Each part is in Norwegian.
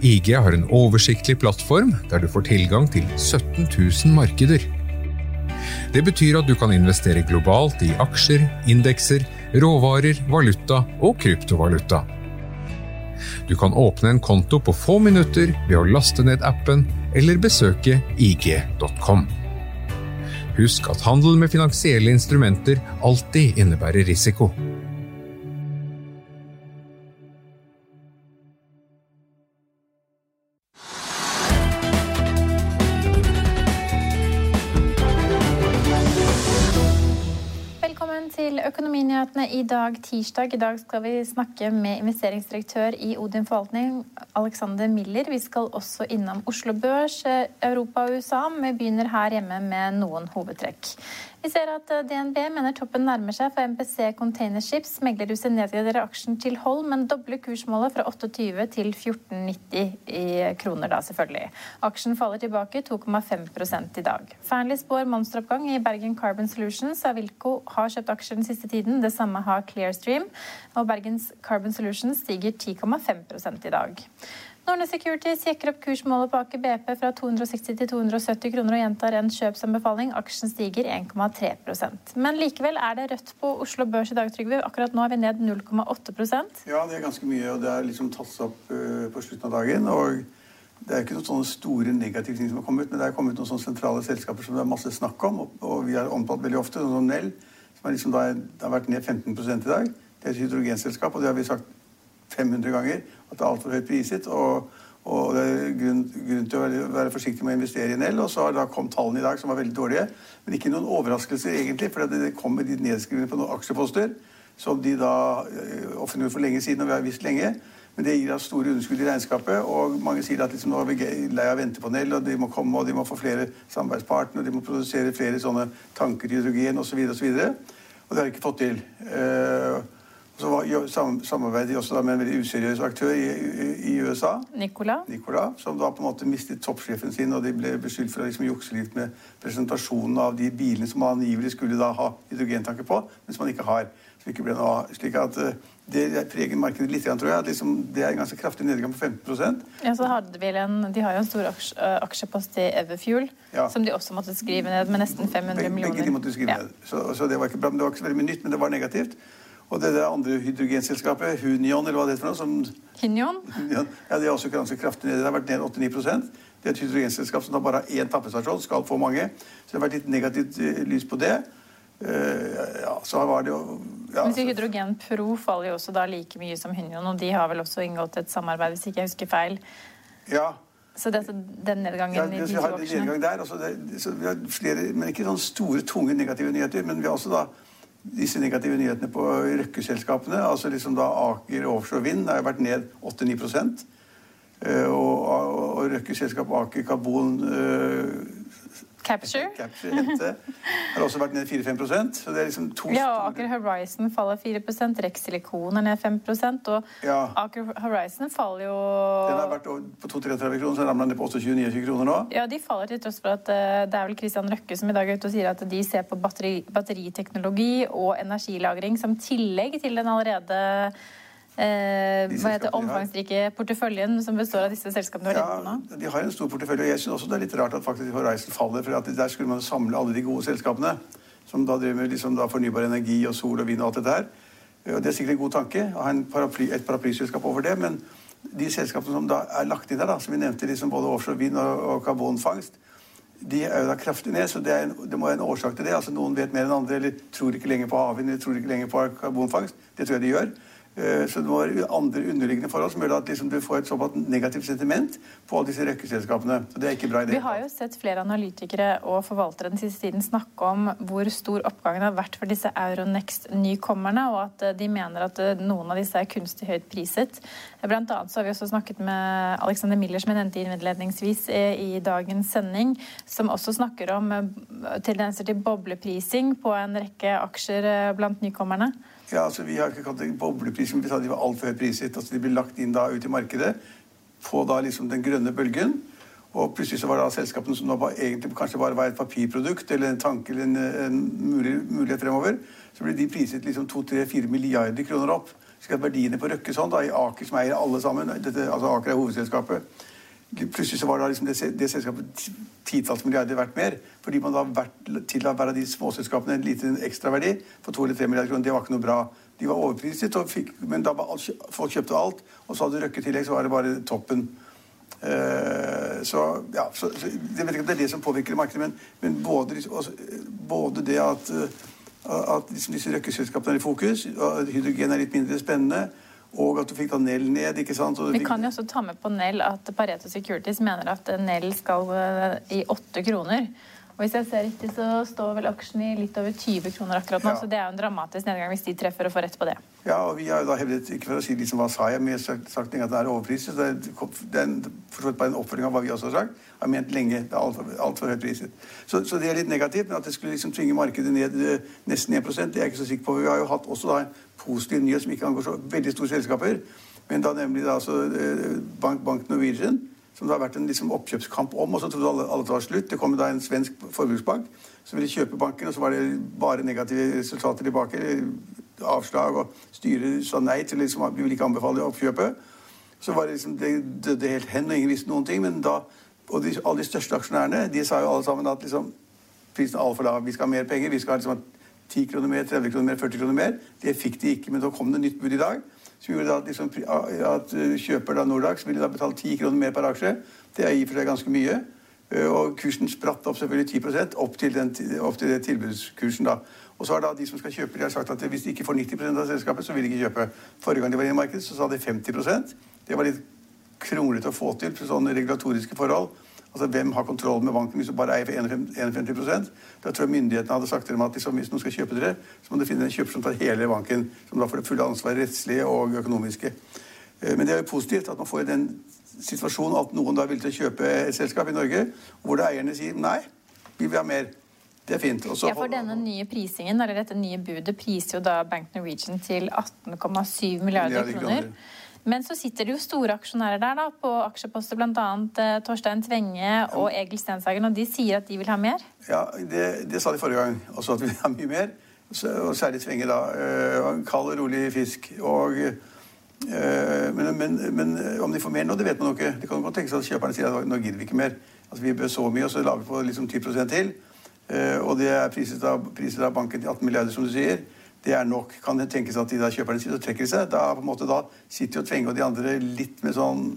IG har en oversiktlig plattform der du får tilgang til 17 000 markeder. Det betyr at du kan investere globalt i aksjer, indekser, råvarer, valuta og kryptovaluta. Du kan åpne en konto på få minutter ved å laste ned appen eller besøke ig.com. Husk at handel med finansielle instrumenter alltid innebærer risiko. I dag, tirsdag. I dag skal vi snakke med investeringsdirektør i Odin forvaltning, Alexander Miller. Vi skal også innom Oslo Børs, eh, Europa og USA, vi begynner her hjemme med noen hovedtrekk. Vi ser at eh, DNB mener toppen nærmer seg for MPC Containerships. Meglerhuset nedgraderer aksjen til hold, men dobler kursmålet fra 28 til 14,90 i kroner, da selvfølgelig. Aksjen faller tilbake 2,5 i dag. Fearnley spår monsteroppgang i Bergen Carbon Solutions. Avilco har kjøpt aksjer den siste tiden. Det samme har Clearstream. Og Bergens Carbon Solutions stiger 10,5 i dag. Norne Securities jekker opp kursmålet på Aker BP fra 260 til 270 kroner og gjentar en kjøpsanbefaling. Aksjen stiger 1,3% Men likevel er det rødt på Oslo Børs i dag, Trygve. Akkurat nå er vi ned 0,8% Ja, det er ganske mye, og det er liksom tatt seg opp eh, på slutten av dagen. og det er ikke noen sånne store negative ting som har kommet, men det er kommet noen sånne sentrale selskaper som det er masse snakk om, og, vi har omtalt veldig ofte, sånn som Nell, som liksom da, har vært ned 15 i dag. Det er et hydrogenselskap, og det har vi sagt 500 ganger, at det er altfor høyt priset. og og det er grunn, grunn til å være, være forsiktig med å investere i Nell. Og så har da kom tallene i dag som var veldig dårlige. Men ikke noen overraskelser, egentlig. For det, kommer de nedskrivninger på noen aksjeposter som de da øh, offentliggjorde for lenge siden, og vi har visst lenge. Men det gir da store underskudd i regnskapet, og mange sier at liksom, nå er vi lei av å vente på Nell, og de må komme, og de må få flere samarbeidspartnere, og de må produsere flere sånne tanker hydrogen osv. Og, så videre, og det har de ikke fått til. Uh, så samarbeidet samarbeider de også med en veldig useriøs aktør i, i, i USA. Nicola. Nicola, som da på en måte mistet toppsjefen sin, og de ble beskyldt for å liksom jukse litt med presentasjonen av de bilene som man angivelig skulle da ha hydrogentanker på, men som man ikke har. Så ikke ble noe, slik at uh, Det preger markedet litt, tror jeg. liksom, Det er en ganske kraftig nedgang på 15% Ja, så hadde vi en, De har jo en stor aks, uh, aksjepost i Everfuel, Ja. som de også måtte skrive ned med nesten 500 millioner. begge de måtte skrive Ja. ned. Så, så det var ikke bra, men det var ikke så veldig mye nytt, men det var negativt. Og det der andre hydrogenselskapet, Hunion, eller hva det heter for noe, som Hinion. Ja, det er også ganske kraftig nede. Det har vært ned 8-9 Det er et hydrogenselskap som da bare har én tappestasjon, skal få mange. Så det har vært litt negativt eh, lys på det. Eh, ja, så var det jo ja, Men Hydrogen Pro faller jo også da like mye som Hynion, og de har vel også inngått et samarbeid, hvis ikke jeg husker feil. ja, Så dette, den nedgangen ja, i de vi to har en aksjene nedgang der. Altså det, så vi har flere, men ikke sånne store, tunge negative nyheter. Men vi har også da disse negative nyhetene på røkkeselskapene. altså liksom da Aker Offshore Vind har vært ned 8-9 Eh, og, og, og røkkeselskapet Aker Karbon eh, Capture. Capture hente, har også vært ned 4-5% Så det er liksom to Ja, og Aker Horizon faller 4 Rex Silikon er ned 5 og Ja. Aker Horizon faller jo Den har vært på 2-33 kroner, så ramler den ned på 28-29 kroner nå. Ja, de faller til tross for at eh, det er vel Christian Røkke som i dag er ute og sier at de ser på batteri, batteriteknologi og energilagring som tillegg til den allerede eh, hva heter omfangsrike porteføljen som består av disse selskapene? Ja, de har en stor portefølje. og Jeg syns også det er litt rart at faktisk Horizon faller. For at der skulle man samle alle de gode selskapene som da driver med liksom da fornybar energi og sol og vind og alt dette her. Og Det er sikkert en god tanke å ha paraply, et paraplyselskap over det. Men de selskapene som da er lagt inn der, da, som vi nevnte, liksom både offshore vind og, og karbonfangst, de er jo da kraftig ned, så det, er en, det må være en årsak til det. Altså Noen vet mer enn andre, eller tror ikke lenger på havvind, eller tror ikke lenger på karbonfangst. Det tror jeg de gjør. Eh, Så det være andre underliggende forhold som gjør at liksom du får et såpass negativt sentiment på alle disse røkkeselskapene. Så det er ikke bra idé. Vi har jo sett flere analytikere og forvaltere den siste tiden snakke om hvor stor oppgangen har vært for disse Euronext-nykommerne, og at eh, de mener at eh, noen av disse er kunstig høyt priset. Blant annet så har vi også snakket med Alexander Miller, som jeg nevnte innledningsvis i dagens sending, som også snakker om tendenser til bobleprising på en rekke aksjer blant nykommerne. Ja, altså Vi har ikke kalt det boblepris, men vi sa de var altfor høyt priset. Altså De ble lagt inn da ut i markedet på da liksom den grønne bølgen. Og plutselig så var det da selskapene som da var, egentlig kanskje bare var et papirprodukt eller en tanke eller en, en mulig, mulighet fremover, så ble de priset liksom 2-3-4 milliarder kroner opp. Så verdiene på Røkke sånn, da, i Aker som eier alle sammen, dette, altså Aker er hovedselskapet, plutselig så var da liksom det, det selskapet ti- titalls milliarder verdt mer. Fordi man da har vært til å være av de småselskapene en liten ekstraverdi for 2-3 milliarder kroner. Det var ikke noe bra. De var overpriset, fikk, men da var alt, folk kjøpte alt. Og så hadde Røkke i tillegg, så var det bare toppen. Uh, så ja, så, så, Jeg vet ikke om det er det som påvirker markedet, men, men både, også, eh, både det at, eh, at liksom disse røkkeselskapene er i fokus, og hydrogen er litt mindre spennende, og at du fikk da Nell ned. ikke sant? Vi kan jo også ta med på Nell at Pareto Securities mener at Nell skal eh, i åtte kroner. Og hvis jeg ser riktig, så står vel aksjen i litt over 20 kroner akkurat nå, Ja. så det er jo en dramatisk nedgang hvis de treffer og får rett på det. Ja, og vi har jo da hevdet, ikke for å si liksom hva sa jeg, men sagt, sagt at det er overpriset. så Det er, en, bare en oppfølging av hva vi også har sagt. Jeg har ment lenge det er altfor alt for høyt priset. Så, så det er litt negativt, men at det skulle liksom tvinge markedet ned eh, nesten 1 det er jeg ikke så sikker på. Vi har jo hatt også da en positiv nyhet som ikke angår så veldig store selskaper, men da nemlig da altså eh, Bank, Bank Norwegian, som det har vært en liksom oppkjøpskamp om, og så trodde alle, alle det var slutt. Det kom da en svensk forbruksbank som ville kjøpe banken, og så var det bare negative resultater tilbake. Avslag, og styret sa nei til liksom, vi vil ikke anbefale oppkjøpet. Så var det liksom, det døde helt hen, og ingen visste noen ting. Men da, og de, alle de største aksjonærene de sa jo alle sammen at liksom, prisen er altfor lav. Vi skal ha mer penger. Vi skal ha liksom, 10 kroner mer, 30 kroner mer, 40 kroner mer. Det fikk de ikke, men så kom det nytt bud i dag. Som gjorde at, liksom, at uh, kjøper da Nordax ville da betale 10 kroner mer per aksje. Det er i og for seg ganske mye. Uh, Og kursen spratt opp selvfølgelig 10% opp til, den, opp til det tilbudskursen. da. Og så har da de som skal kjøpe, de har sagt at hvis de ikke får 90% av selskapet, så vil de ikke kjøpe. Forrige gang de var inne i markedet, så sa de 50% Det var litt kronglete å få til for sånne regulatoriske forhold. Altså Hvem har kontroll med banken hvis du bare eier for 51 Da tror jeg myndighetene hadde sagt til dem at liksom, hvis noen skal kjøpe dere, så må du finne en kjøper som tar hele banken, som da får det fulle ansvaret rettslige og økonomiske. Eh, Men det er jo positivt at man får i den situasjonen at noen da vil til å kjøpe et selskap i Norge, hvor da eierne sier nei, vi vil ha mer. Det er fint. Også, Ja, for denne nye prisingen, eller dette nye budet, priser jo da Bank Norwegian til 18,7 milliarder Milliarder kroner. kroner. Men så sitter det jo store aksjonærer der da, på aksjeposter, bl.a. Torstein Tvenge og Egil Stenshagen, og de sier at de vil ha mer. Ja, det, det sa de forrige gang også, at vi vil ha mye mer. Så, og særlig Tvenge, da. Eh, kald og rolig fisk. Og, eh, men, men, men om de får mer nå, det vet man jo ikke. Det kan godt tenkes at kjøperne sier at nå gidder vi ikke mer. Altså, vi bør så mye, og så la vi på liksom 10 til. Eh, og det er priset av, priset av banken til 18 milliarder, som du sier. Det er nok. Kan det tenkes at de da kjøperne sitt og trekker seg? Da, på en måte, da sitter jo Tvenge og de andre litt med sånn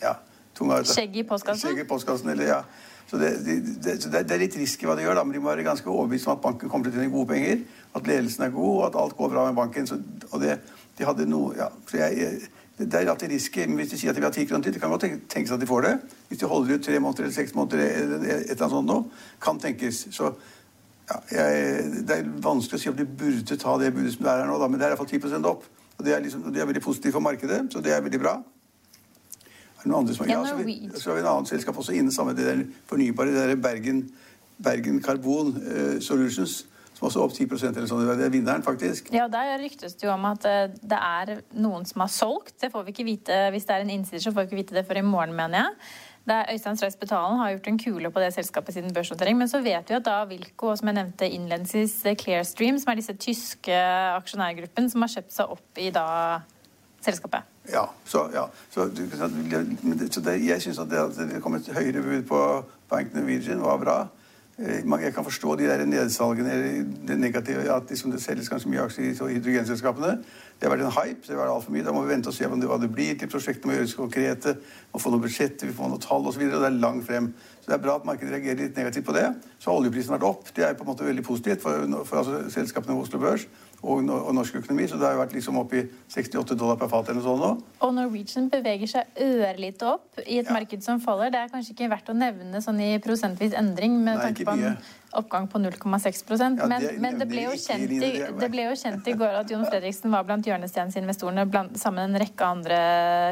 ja, tunga ut. Skjegg i postkassen? Skjegg i postkassen, eller ja. Så det, det, det, det, er litt risky hva de gjør, da, men de må være ganske overbevist om at banken kommer til å tjene gode penger, at ledelsen er god, og at alt går bra med banken. Så, og det, de hadde noe, ja, så jeg, det det er alltid risky. Men hvis de sier at de vil ha ti kroner til, det kan godt tenkes at de får det. Hvis de holder ut tre måneder eller seks måneder, eller et eller annet sånt noe, kan tenkes. Så ja, jeg, det er vanskelig å si om de burde ta det budet som det er her nå, da, men det er iallfall 10% opp. Og det er, liksom, det er veldig positivt for markedet, så det er veldig bra. Er det noen andre som ja, så, vi, så har vi en annen selskap også inne sammen med det der fornybare, det der Bergen, Bergen Carbon uh, Solutions, som også er opp 10% eller sånn. Det er vinneren, faktisk. Ja, Der ryktes det jo om at eh, det er noen som har solgt. Det får vi ikke vite, Hvis det er en innsider, så får vi ikke vite det før i morgen, mener jeg. Det er Øystein Streis Betalen har gjort en kule på det selskapet siden børsnotering. Men så vet vi at da Wilco, og som jeg nevnte innledningsvis, Clearstream, som er disse tyske aksjonærgruppen som har kjøpt seg opp i da selskapet. Ja. Så, ja. så, så det, jeg syns at det at det kom et høyere bud på bankene Virgin var bra. Eh, Jeg kan forstå de der nedsalgene det negative, at liksom det selges kanskje mye aksjer i hydrogenselskapene. Det har vært en hype. det har vært alt for mye. Da må vi vente og se hva det blir til prosjektene må gjøres konkrete. Må få noen budsjetter, vi får noen tall osv. Det er langt frem. Så det er bra at markedet reagerer litt negativt på det. Så har oljeprisen vært opp. Det er på en måte veldig positivt for, for altså, selskapene ved Oslo Børs og, norsk økonomi. Så det har jo vært liksom opp i 68 dollar per fat eller noe sånt nå. Og Norwegian beveger seg ørlite opp i et Ja. marked som faller. Det er kanskje ikke verdt å nevne sånn i prosentvis endring med Nei, tanke på en oppgang på 0,6 Ja, men, men det ble, jo kjent i, det ble jo kjent i går at Jon Fredriksen var blant hjørnesteinsinvestorene sammen med en rekke andre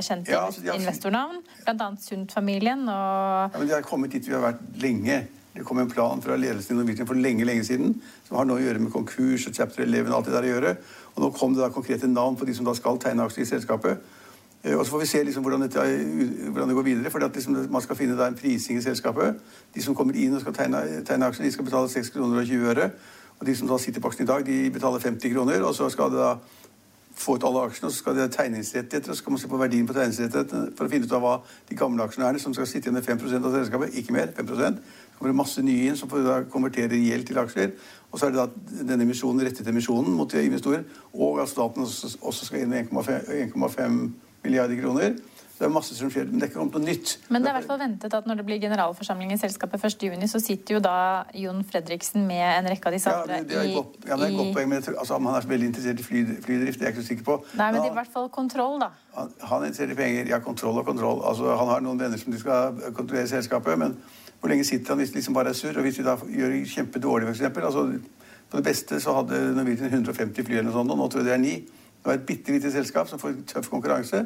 kjente Ja, altså, har- investornavn. Annet Sundt-familien og Ja, men Det har kommet dit vi har vært lenge. Det kom en plan fra ledelsen i Norwegian for lenge lenge siden som har noe å gjøre med konkurs og chapter 11 og alt det der å gjøre. Og nå kom det da konkrete navn på de som da skal tegne aksjer i selskapet. Eh, Og så får vi se liksom hvordan, dette, er- hvordan det går videre. for liksom, Man skal finne en prising i selskapet. De som kommer inn og skal tegne, tegne aksjer, de skal betale 6 kroner og 20 øre. Og de som da sitter på aksjen i dag, de betaler 50 kroner. Og så skal det da få ut alle aksjene, og så skal det tegningsrettigheter, og så skal man se på verdien på tegningsrettighetene for å finne ut av hva de gamle aksjonærene som skal sitte igjen med 5% av selskapet, ikke mer, 5 Så kommer det masse nye inn som får da konvertere gjeld til aksjer. Og så er det da denne emisjonen rettet emisjonen mot investorer, og at staten også, skal inn med 1,5 1,5 milliarder kroner. Det er masse som skjer, men det er ikke kommet noe nytt. Men det er i hvert fall ventet at når det blir generalforsamling i selskapet 1.6, så sitter jo da Jon Fredriksen med en rekke av disse Ja, andre det, det er godt, ja, det er godt poeng, men tror, altså, om han er så veldig interessert i fly, flydrift, det er jeg ikke så sikker på. Nei, men men det er i hvert fall kontroll, da. Han, han er interessert i penger. Ja, kontroll og kontroll. Altså, han har noen venner som de skal kontrollere selskapet, men hvor lenge sitter han hvis det liksom bare er surr? Og hvis de da gjør det kjempedårlig, eksempel altså, På det beste så hadde Norwegian 150 fly eller noe sånt, og nå tror jeg det er ni. Det var et bitte lite selskap som får tøff konkurranse.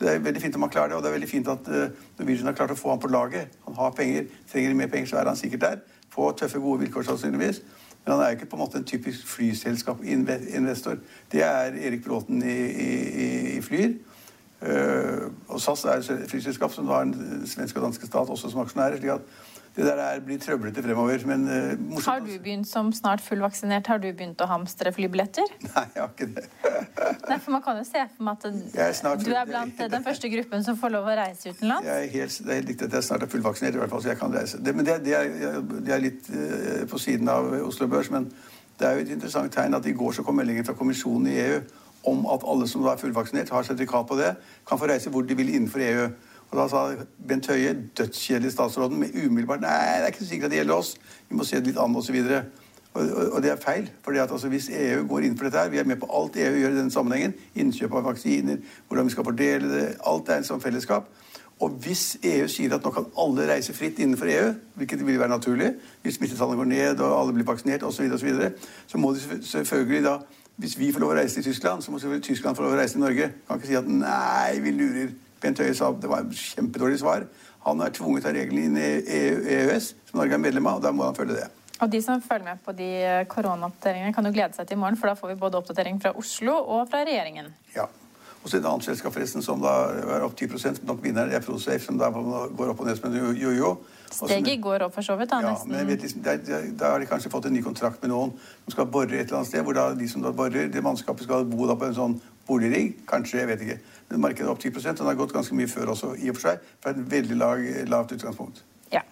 Det er veldig fint om han klarer det, og det er veldig fint at uh, Norwegian har klart å få ham på laget. Han har penger. Trenger mer penger, så er han sikkert der. På tøffe, gode vilkår, sannsynligvis. Men han er jo ikke på en måte en typisk flyselskapinvestor. Det er Erik Bråten i, i, i- i Flyr. Eh, og SAS er et flyselskap som har en svenske og danske stat også som aksjonærer. slik at det der er, blir trøblete fremover. Men uh, morsomt. Har du begynt som snart fullvaksinert, har du begynt å hamstre flybilletter? Nei, jeg har ikke det. Nei, for man kan jo se for meg at snart du er blant den første gruppen som får lov å reise utenlands. Jeg er helt, det er helt riktig at jeg snart er fullvaksinert, i hvert fall, så jeg kan reise. Det, men det, det, er, det er litt uh, på siden av Oslo Børs, men det er jo et interessant tegn at i går så kom meldingen fra kommisjonen i EU om at alle som da er fullvaksinert, har sertifikat på det, kan få reise hvor de vil innenfor EU. Og da sa Bent Høie, dødskjedelig statsråden, med umiddelbart Nei, det er ikke sikkert at det gjelder oss. Vi må se det litt an, osv. Og, og, og det er feil. for altså, Hvis EU går inn for dette her, vi er med på alt EU gjør i denne sammenhengen, innkjøp av vaksiner, hvordan vi skal fordele det, alt er en sånn fellesskap. Og hvis EU sier at nå kan alle reise fritt innenfor EU, hvilket vil være naturlig, hvis smittetallene går ned og alle blir vaksinert osv., så, og så, videre, så må de selvfølgelig da Hvis vi får lov å reise til Tyskland, så må selvfølgelig Tyskland få lov å reise til Norge. Kan ikke si at nei, vi lurer. Bent Høie sa det var et kjempedårlig svar. Han er tvunget av reglene inn i EØS, som Norge er medlem av, og da må han følge det. Og de som følger med på de eh, koronaoppdateringene, kan jo glede seg til i morgen, for da får vi både oppdatering fra Oslo og fra regjeringen. Ja. Og så et annet selskap forresten som da er opp 10% som nok vinner, det er Prosafe, som da går opp og ned som en jojo. Steget går opp for så vidt, da, Ja, nesten. men liksom, der, der, der har de kanskje fått en ny kontrakt med noen som skal bore et eller annet sted, hvor da de som da borer, det mannskapet skal bo da på en sånn boligrigg. Kanskje, jeg vet ikke. Men markedet er opp 10 og den har gått ganske mye før også, i og for seg, fra et veldig lag, lavt utgangspunkt. Ja.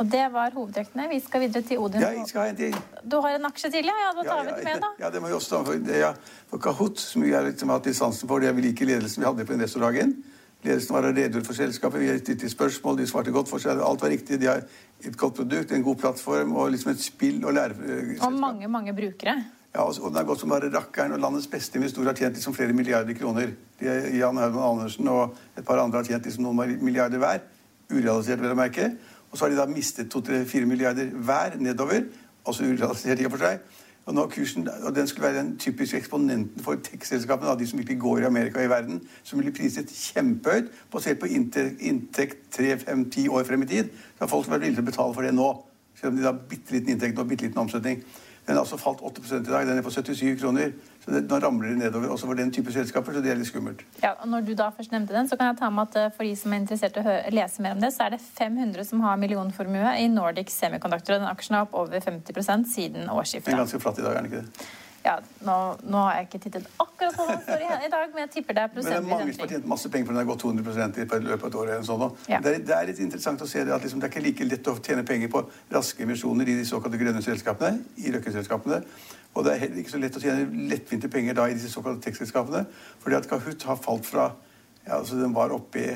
Og det var hovedtrekkene. Vi skal videre til Odin. Ja, jeg skal ha en til. Du har en aksje til, ja? ja da tar Ja, vi det med, da. Ja, det må vi også ta for, det, ja, for Kahoot, som vi har liksom hatt distansen for, det vi like ledelsen vi hadde på investordagen. Ledelsen var redegjort for selskapet, vi stilte spørsmål, de svarte godt for seg, alt var riktig. De har et godt produkt, en god plattform og liksom et spill og lære... Og mange, mange brukere. Ja, og den har gått som bare rakkeren, og landets beste investorer har tjent liksom flere milliarder kroner. De Jan Haugen Andersen og et par andre har tjent liksom noen milliarder hver. Urealisert, vel å merke. Og så har de da mistet to-tre-fire milliarder hver nedover. Også urealisert i og for seg. Og, nå kursen, og den skulle være den typiske eksponenten for tech-selskapene, av de som virkelig går i Amerika og i verden, som blir priset kjempehøyt, basert på inntekt, 3-5-10 år frem i tid. Så har folk vært villige til å betale for det nå. Selv om de har bitte liten inntekt og bitte liten omsetning. Den har altså falt 8 i dag. Den er på 77 kroner. Så det, nå ramler det nedover også for den type selskaper, så det er litt skummelt. Ja, og når du da først nevnte den, så kan jeg ta med at eh, for de som er interessert i å lese mer om det, så er det 500 som har millionformue i Nordic Semiconductor, og den aksjen er opp over 50 siden årsskiftet. Den er ganske flatt i dag, er den ikke det? Ja, nå, nå, har jeg ikke tittet akkurat på hva det står i dag, men jeg tipper det er prosent. Men det er mange som har tjent masse penger for den har gått 200 i løpet av et år. eller sånn. Ja. Det, er, det, er, litt interessant å se det at liksom, det er ikke like lett å tjene penger på raske emisjoner i de såkalte grønne selskapene, i røkkeselskapene. Og det er heller ikke så lett å tjene lettvinte penger da i disse såkalte tekstselskapene. Fordi at Kahoot har falt fra ja, altså Den var oppe i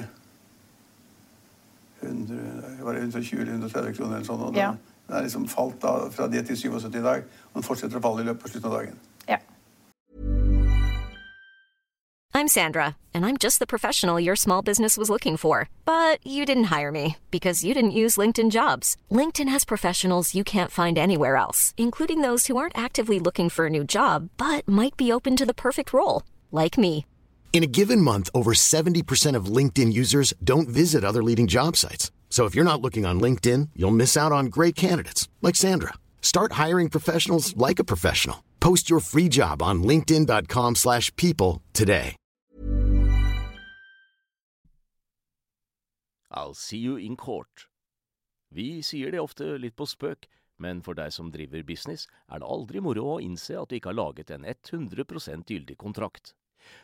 120-130 kroner eller sånn. Og ja. Den er liksom falt da, fra det til 77 i dag, og den fortsetter å falle i løpet av slutten av dagen. Ja. I'm Sandra, and I'm just the professional your small business was looking for. But you didn't hire me because you didn't use LinkedIn jobs. LinkedIn has professionals you can't find anywhere else, including those who aren't actively looking for a new job, but might be open to the perfect role, like me. In a given month, over 70% of LinkedIn users don't visit other leading job sites. So if you're not looking on LinkedIn, you'll miss out on great candidates like Sandra. Start hiring professionals like a professional. Post your free job on linkedin.com/people today. I'll see you in court. Vi sier det ofte litt på spøk, men for deg som driver business, er det aldri moro å innse at du ikke har laget en 100% gyldig kontrakt.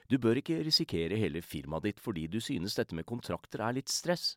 Du bør ikke risikere hele firmaet ditt fordi du synes dette med kontrakter er litt stress.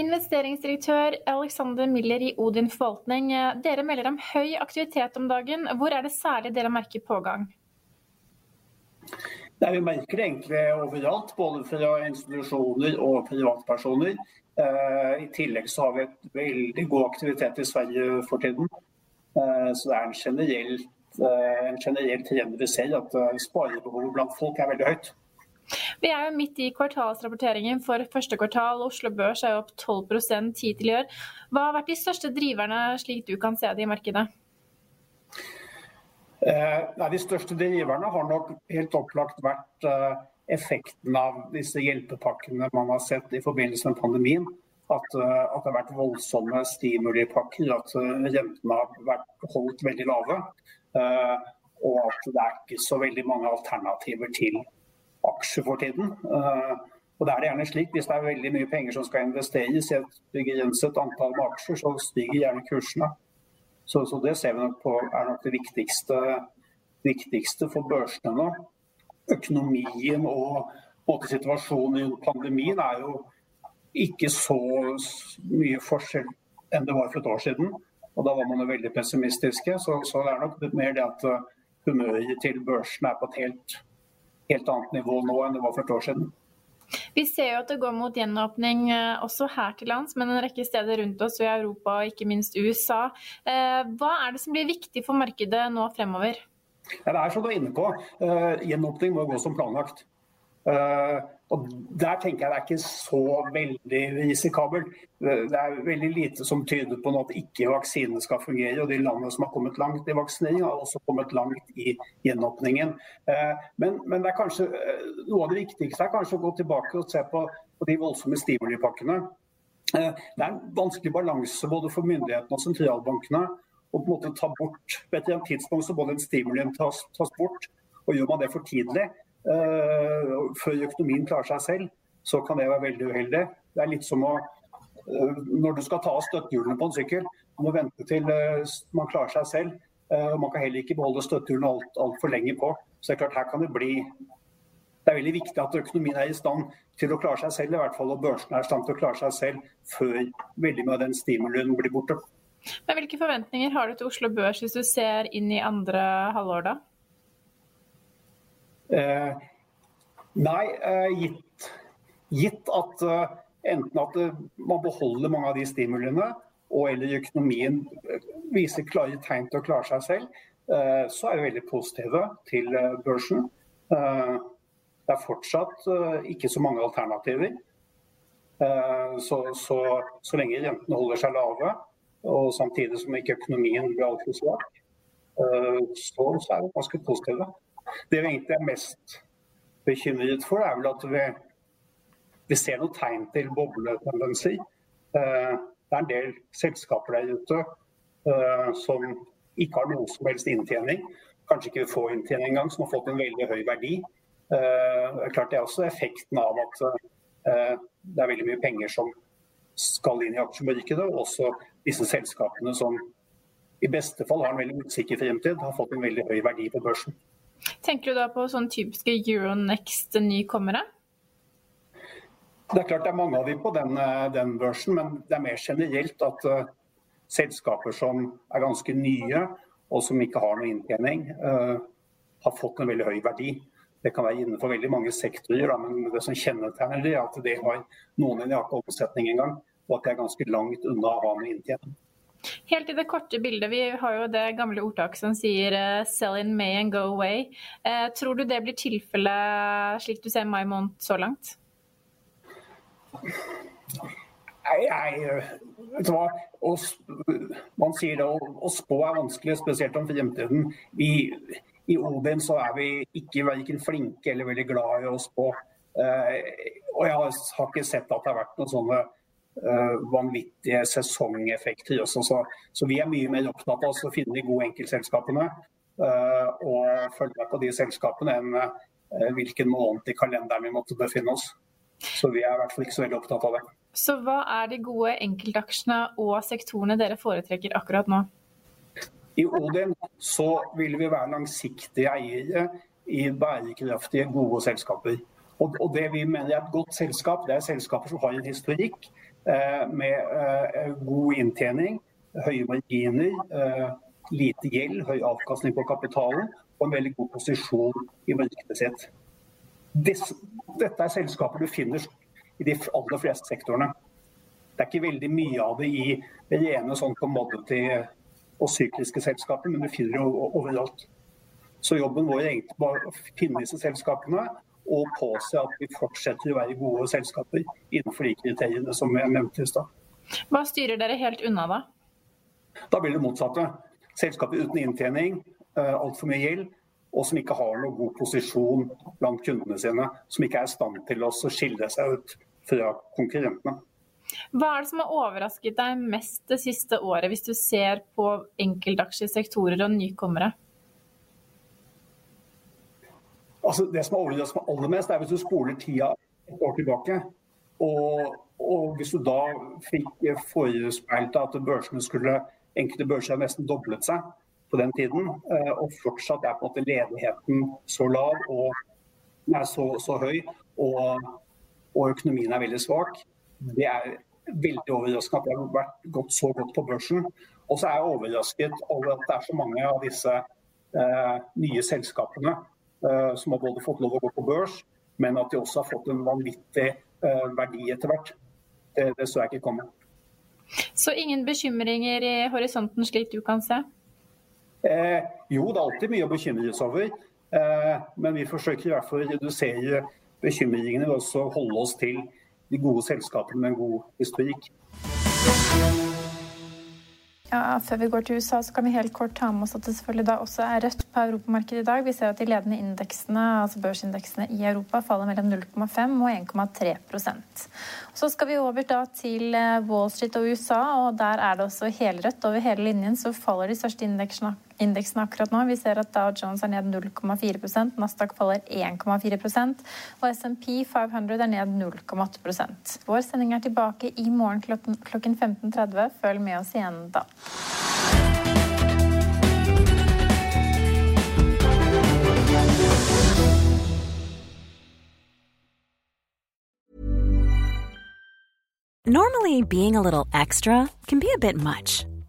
Investeringsdirektør Alexander Miller i Odin forvaltning. Dere melder om høy aktivitet om dagen. Hvor er det særlig dere merker pågang? Nei, vi merker det egentlig overalt, både fra institusjoner og privatpersoner. Eh, I tillegg så har vi et veldig god aktivitet i Sverige for tiden. Eh, så det er en eh, en generell trend vi ser, at sparebehovet blant folk er veldig høyt. Vi er jo midt i kvartalsrapporteringen for første kvartal. Oslo Børs er opp 12 hittil i år. Hva har vært de største driverne, slik du kan se det i markedet? Eh, de største driverne har nok helt opplagt vært eh, effekten av disse hjelpepakkene man har sett i forbindelse med pandemien. At, eh, at det har vært voldsomme stimulipakker, at eh, rentene har vært holdt veldig lave. Eh, og at det er ikke så veldig mange alternativer til aksjer for tiden. Eh, og det er gjerne slik, Hvis det er veldig mye penger som skal investeres i et begrenset antall med aksjer, så stiger gjerne kursene. Så, så, det ser vi nok på er nok det viktigste, viktigste for børsene nå. Økonomien og både situasjonen i pandemien er jo ikke så mye forskjell enn det var for et år siden. Og Da var man jo veldig pessimistiske. Så, så det er nok mer det at eh, humøret til børsene er på et helt helt annet nivå nå enn det var for et år siden. Vi ser jo at det går mot gjenåpning eh, også her til lands, men en rekke steder rundt oss i Europa og ikke minst USA. Eh, hva er det som blir viktig for markedet nå fremover? Ja, det er som du er inne på, eh, gjenåpning må gå som planlagt. Og Der tenker jeg det er ikke så veldig risikabelt. Det er veldig lite som tyder på at ikke vaksinene skal fungere. og De landene som har kommet langt i vaksinering, har også kommet langt i gjenåpningen. Eh, men, men det er kanskje, eh, noe av det viktigste er kanskje å gå tilbake og se på, på de voldsomme stimulipakkene. Eh, det er en vanskelig balanse både for myndighetene og sentralbankene å på en måte ta bort På et tidspunkt så må den stimulien tas, tas bort. og Gjør man det for tidlig, før økonomien klarer seg selv, så kan det være veldig uheldig. Det er litt som å eh, når du skal ta av støttehjulene på en sykkel, du må vente til eh, man klarer seg selv. Man kan heller ikke beholde støttehjulene altfor alt, alt lenge på. Så det er klart her kan det bli Det er veldig viktig at økonomien er i stand til å klare seg selv, i hvert fall, og børsene er i stand til å klare seg selv før veldig mye av den stimulien blir borte. Men Hvilke forventninger har du til Oslo Børs hvis du ser inn i andre halvår, da? Eh, nei, eh, gitt, gitt at enten at man beholder mange av de stimuliene, og eller økonomien viser klare tegn til å klare seg selv, så er vi veldig positive til børsen. Det er fortsatt ikke så mange alternativer. Så, så, så lenge rentene holder seg lave, og samtidig som ikke økonomien blir altfor svak, eh, så, så er vi ganske positive. Det vi egentlig er mest bekymret for, er vel at vi, vi ser noen tegn til bobletendenser. Eh, det er en del selskaper der ute eh, som ikke har noe som helst inntjening. Kanskje ikke få inntjening engang, som har fått en veldig høy verdi. Er klart det er også effekten av at det er veldig mye penger som skal inn i aksjemarkedet. Og også disse selskapene som i beste fall har en veldig usikker fremtid, har fått en veldig høy verdi på børsen. Tenker du da på sånne typiske Euronext-nykommere? Det er klart det er mange av dem på den, eh, den børsen, men det er mer generelt at uh, selskaper som er ganske nye og som ikke har noe inntjening, uh, har fått en veldig høy verdi. Det kan være innenfor veldig mange sektorer, da, men det som kjennetegner det, er at det har noen i ikke omsetning engang, og at det er ganske langt unna å ha noe inntjening. Helt i det korte bildet, vi har jo det gamle ordtaket som sier uh, 'sell in May and go away'. Uh, tror du det blir tilfellet slik du ser mai måned så langt? Nei, nei vet du hva? man sier det, å, spå er vanskelig, spesielt om fremtiden. Vi, I Odin så er vi ikke verken flinke eller veldig glad i å spå. Uh, og jeg har, ikke sett at det har vært noen sånne vanvittige sesongeffekter også. Så, så, vi er mye mer opptatt av å finne de gode enkeltselskapene uh, og følge med på de selskapene enn uh, hvilken måned i kalenderen vi måtte befinne oss. Så vi er i hvert fall ikke så veldig opptatt av det. Så hva er de gode enkeltaksjene og sektorene dere foretrekker akkurat nå? I Odin så vil vi være langsiktige eiere i bærekraftige, gode selskaper. Og, og det vi mener er et godt selskap, det er selskaper som har en historikk Eh, med eh, god inntjening, høye marginer, eh, lite gjeld, høy avkastning på kapitalen og en veldig god posisjon i markedet sitt. Dette er selskaper du finner i de aller fleste sektorene. Det er ikke veldig mye av det i rene sånn commodity og sykliske selskaper, men du finner det overalt. Så jobben vår er egentlig bare å finne disse selskapene og påse at vi fortsetter å være gode selskaper innenfor de kriteriene som jeg nevnte i stad. Hva styrer dere helt unna da? Da blir det motsatte. Selskaper uten inntjening, eh, altfor mye gjeld, og som ikke har noen god posisjon blant kundene sine. Som ikke er i stand til å skille seg ut fra konkurrentene. Hva er det som har overrasket deg mest det siste året, hvis du ser på enkeltaksjesektorer og nykommere? Altså, det som har overrasket meg aller mest, er hvis du spoler tida et år tilbake. Og, og hvis du da fikk forespeilt at børsene skulle enkelte børser har nesten doblet seg på den tiden, eh, og fortsatt er på en måte ledigheten så lav og er så, så høy, og, og, økonomien er veldig svak. Det er veldig overraskende at det har vært gått så godt på børsen. Og så er jeg overrasket over at det er så mange av disse eh, nye selskapene som har både fått lov å gå på børs, men at de også har fått en vanvittig eh, verdi etter hvert. Det, det så jeg ikke komme. Så ingen bekymringer i horisonten slik du kan se? Eh, jo, det er alltid mye å bekymre seg over. Eh, men vi forsøker i hvert fall å redusere bekymringene ved å holde oss til de gode selskapene med en god historikk. Ja, Før vi går til USA, så kan vi helt kort ta med oss at det selvfølgelig da også er rødt på europamarkedet i dag. Vi ser at de ledende indeksene, altså børsindeksene i Europa faller mellom 0,5 og 1,3% Så skal vi over da til eh, Wall Street og USA, og der er det også helrødt. Over hele linjen så faller de største indeksene, indeksene akkurat nå. Vi ser at Dow Jones er ned 0,4% Nasdaq faller 1,4% og SMP 500 er ned 0,8 Vår sending er tilbake i morgen klokken 15.30. Følg med oss igjen da. Normally, being a little extra can be a bit much,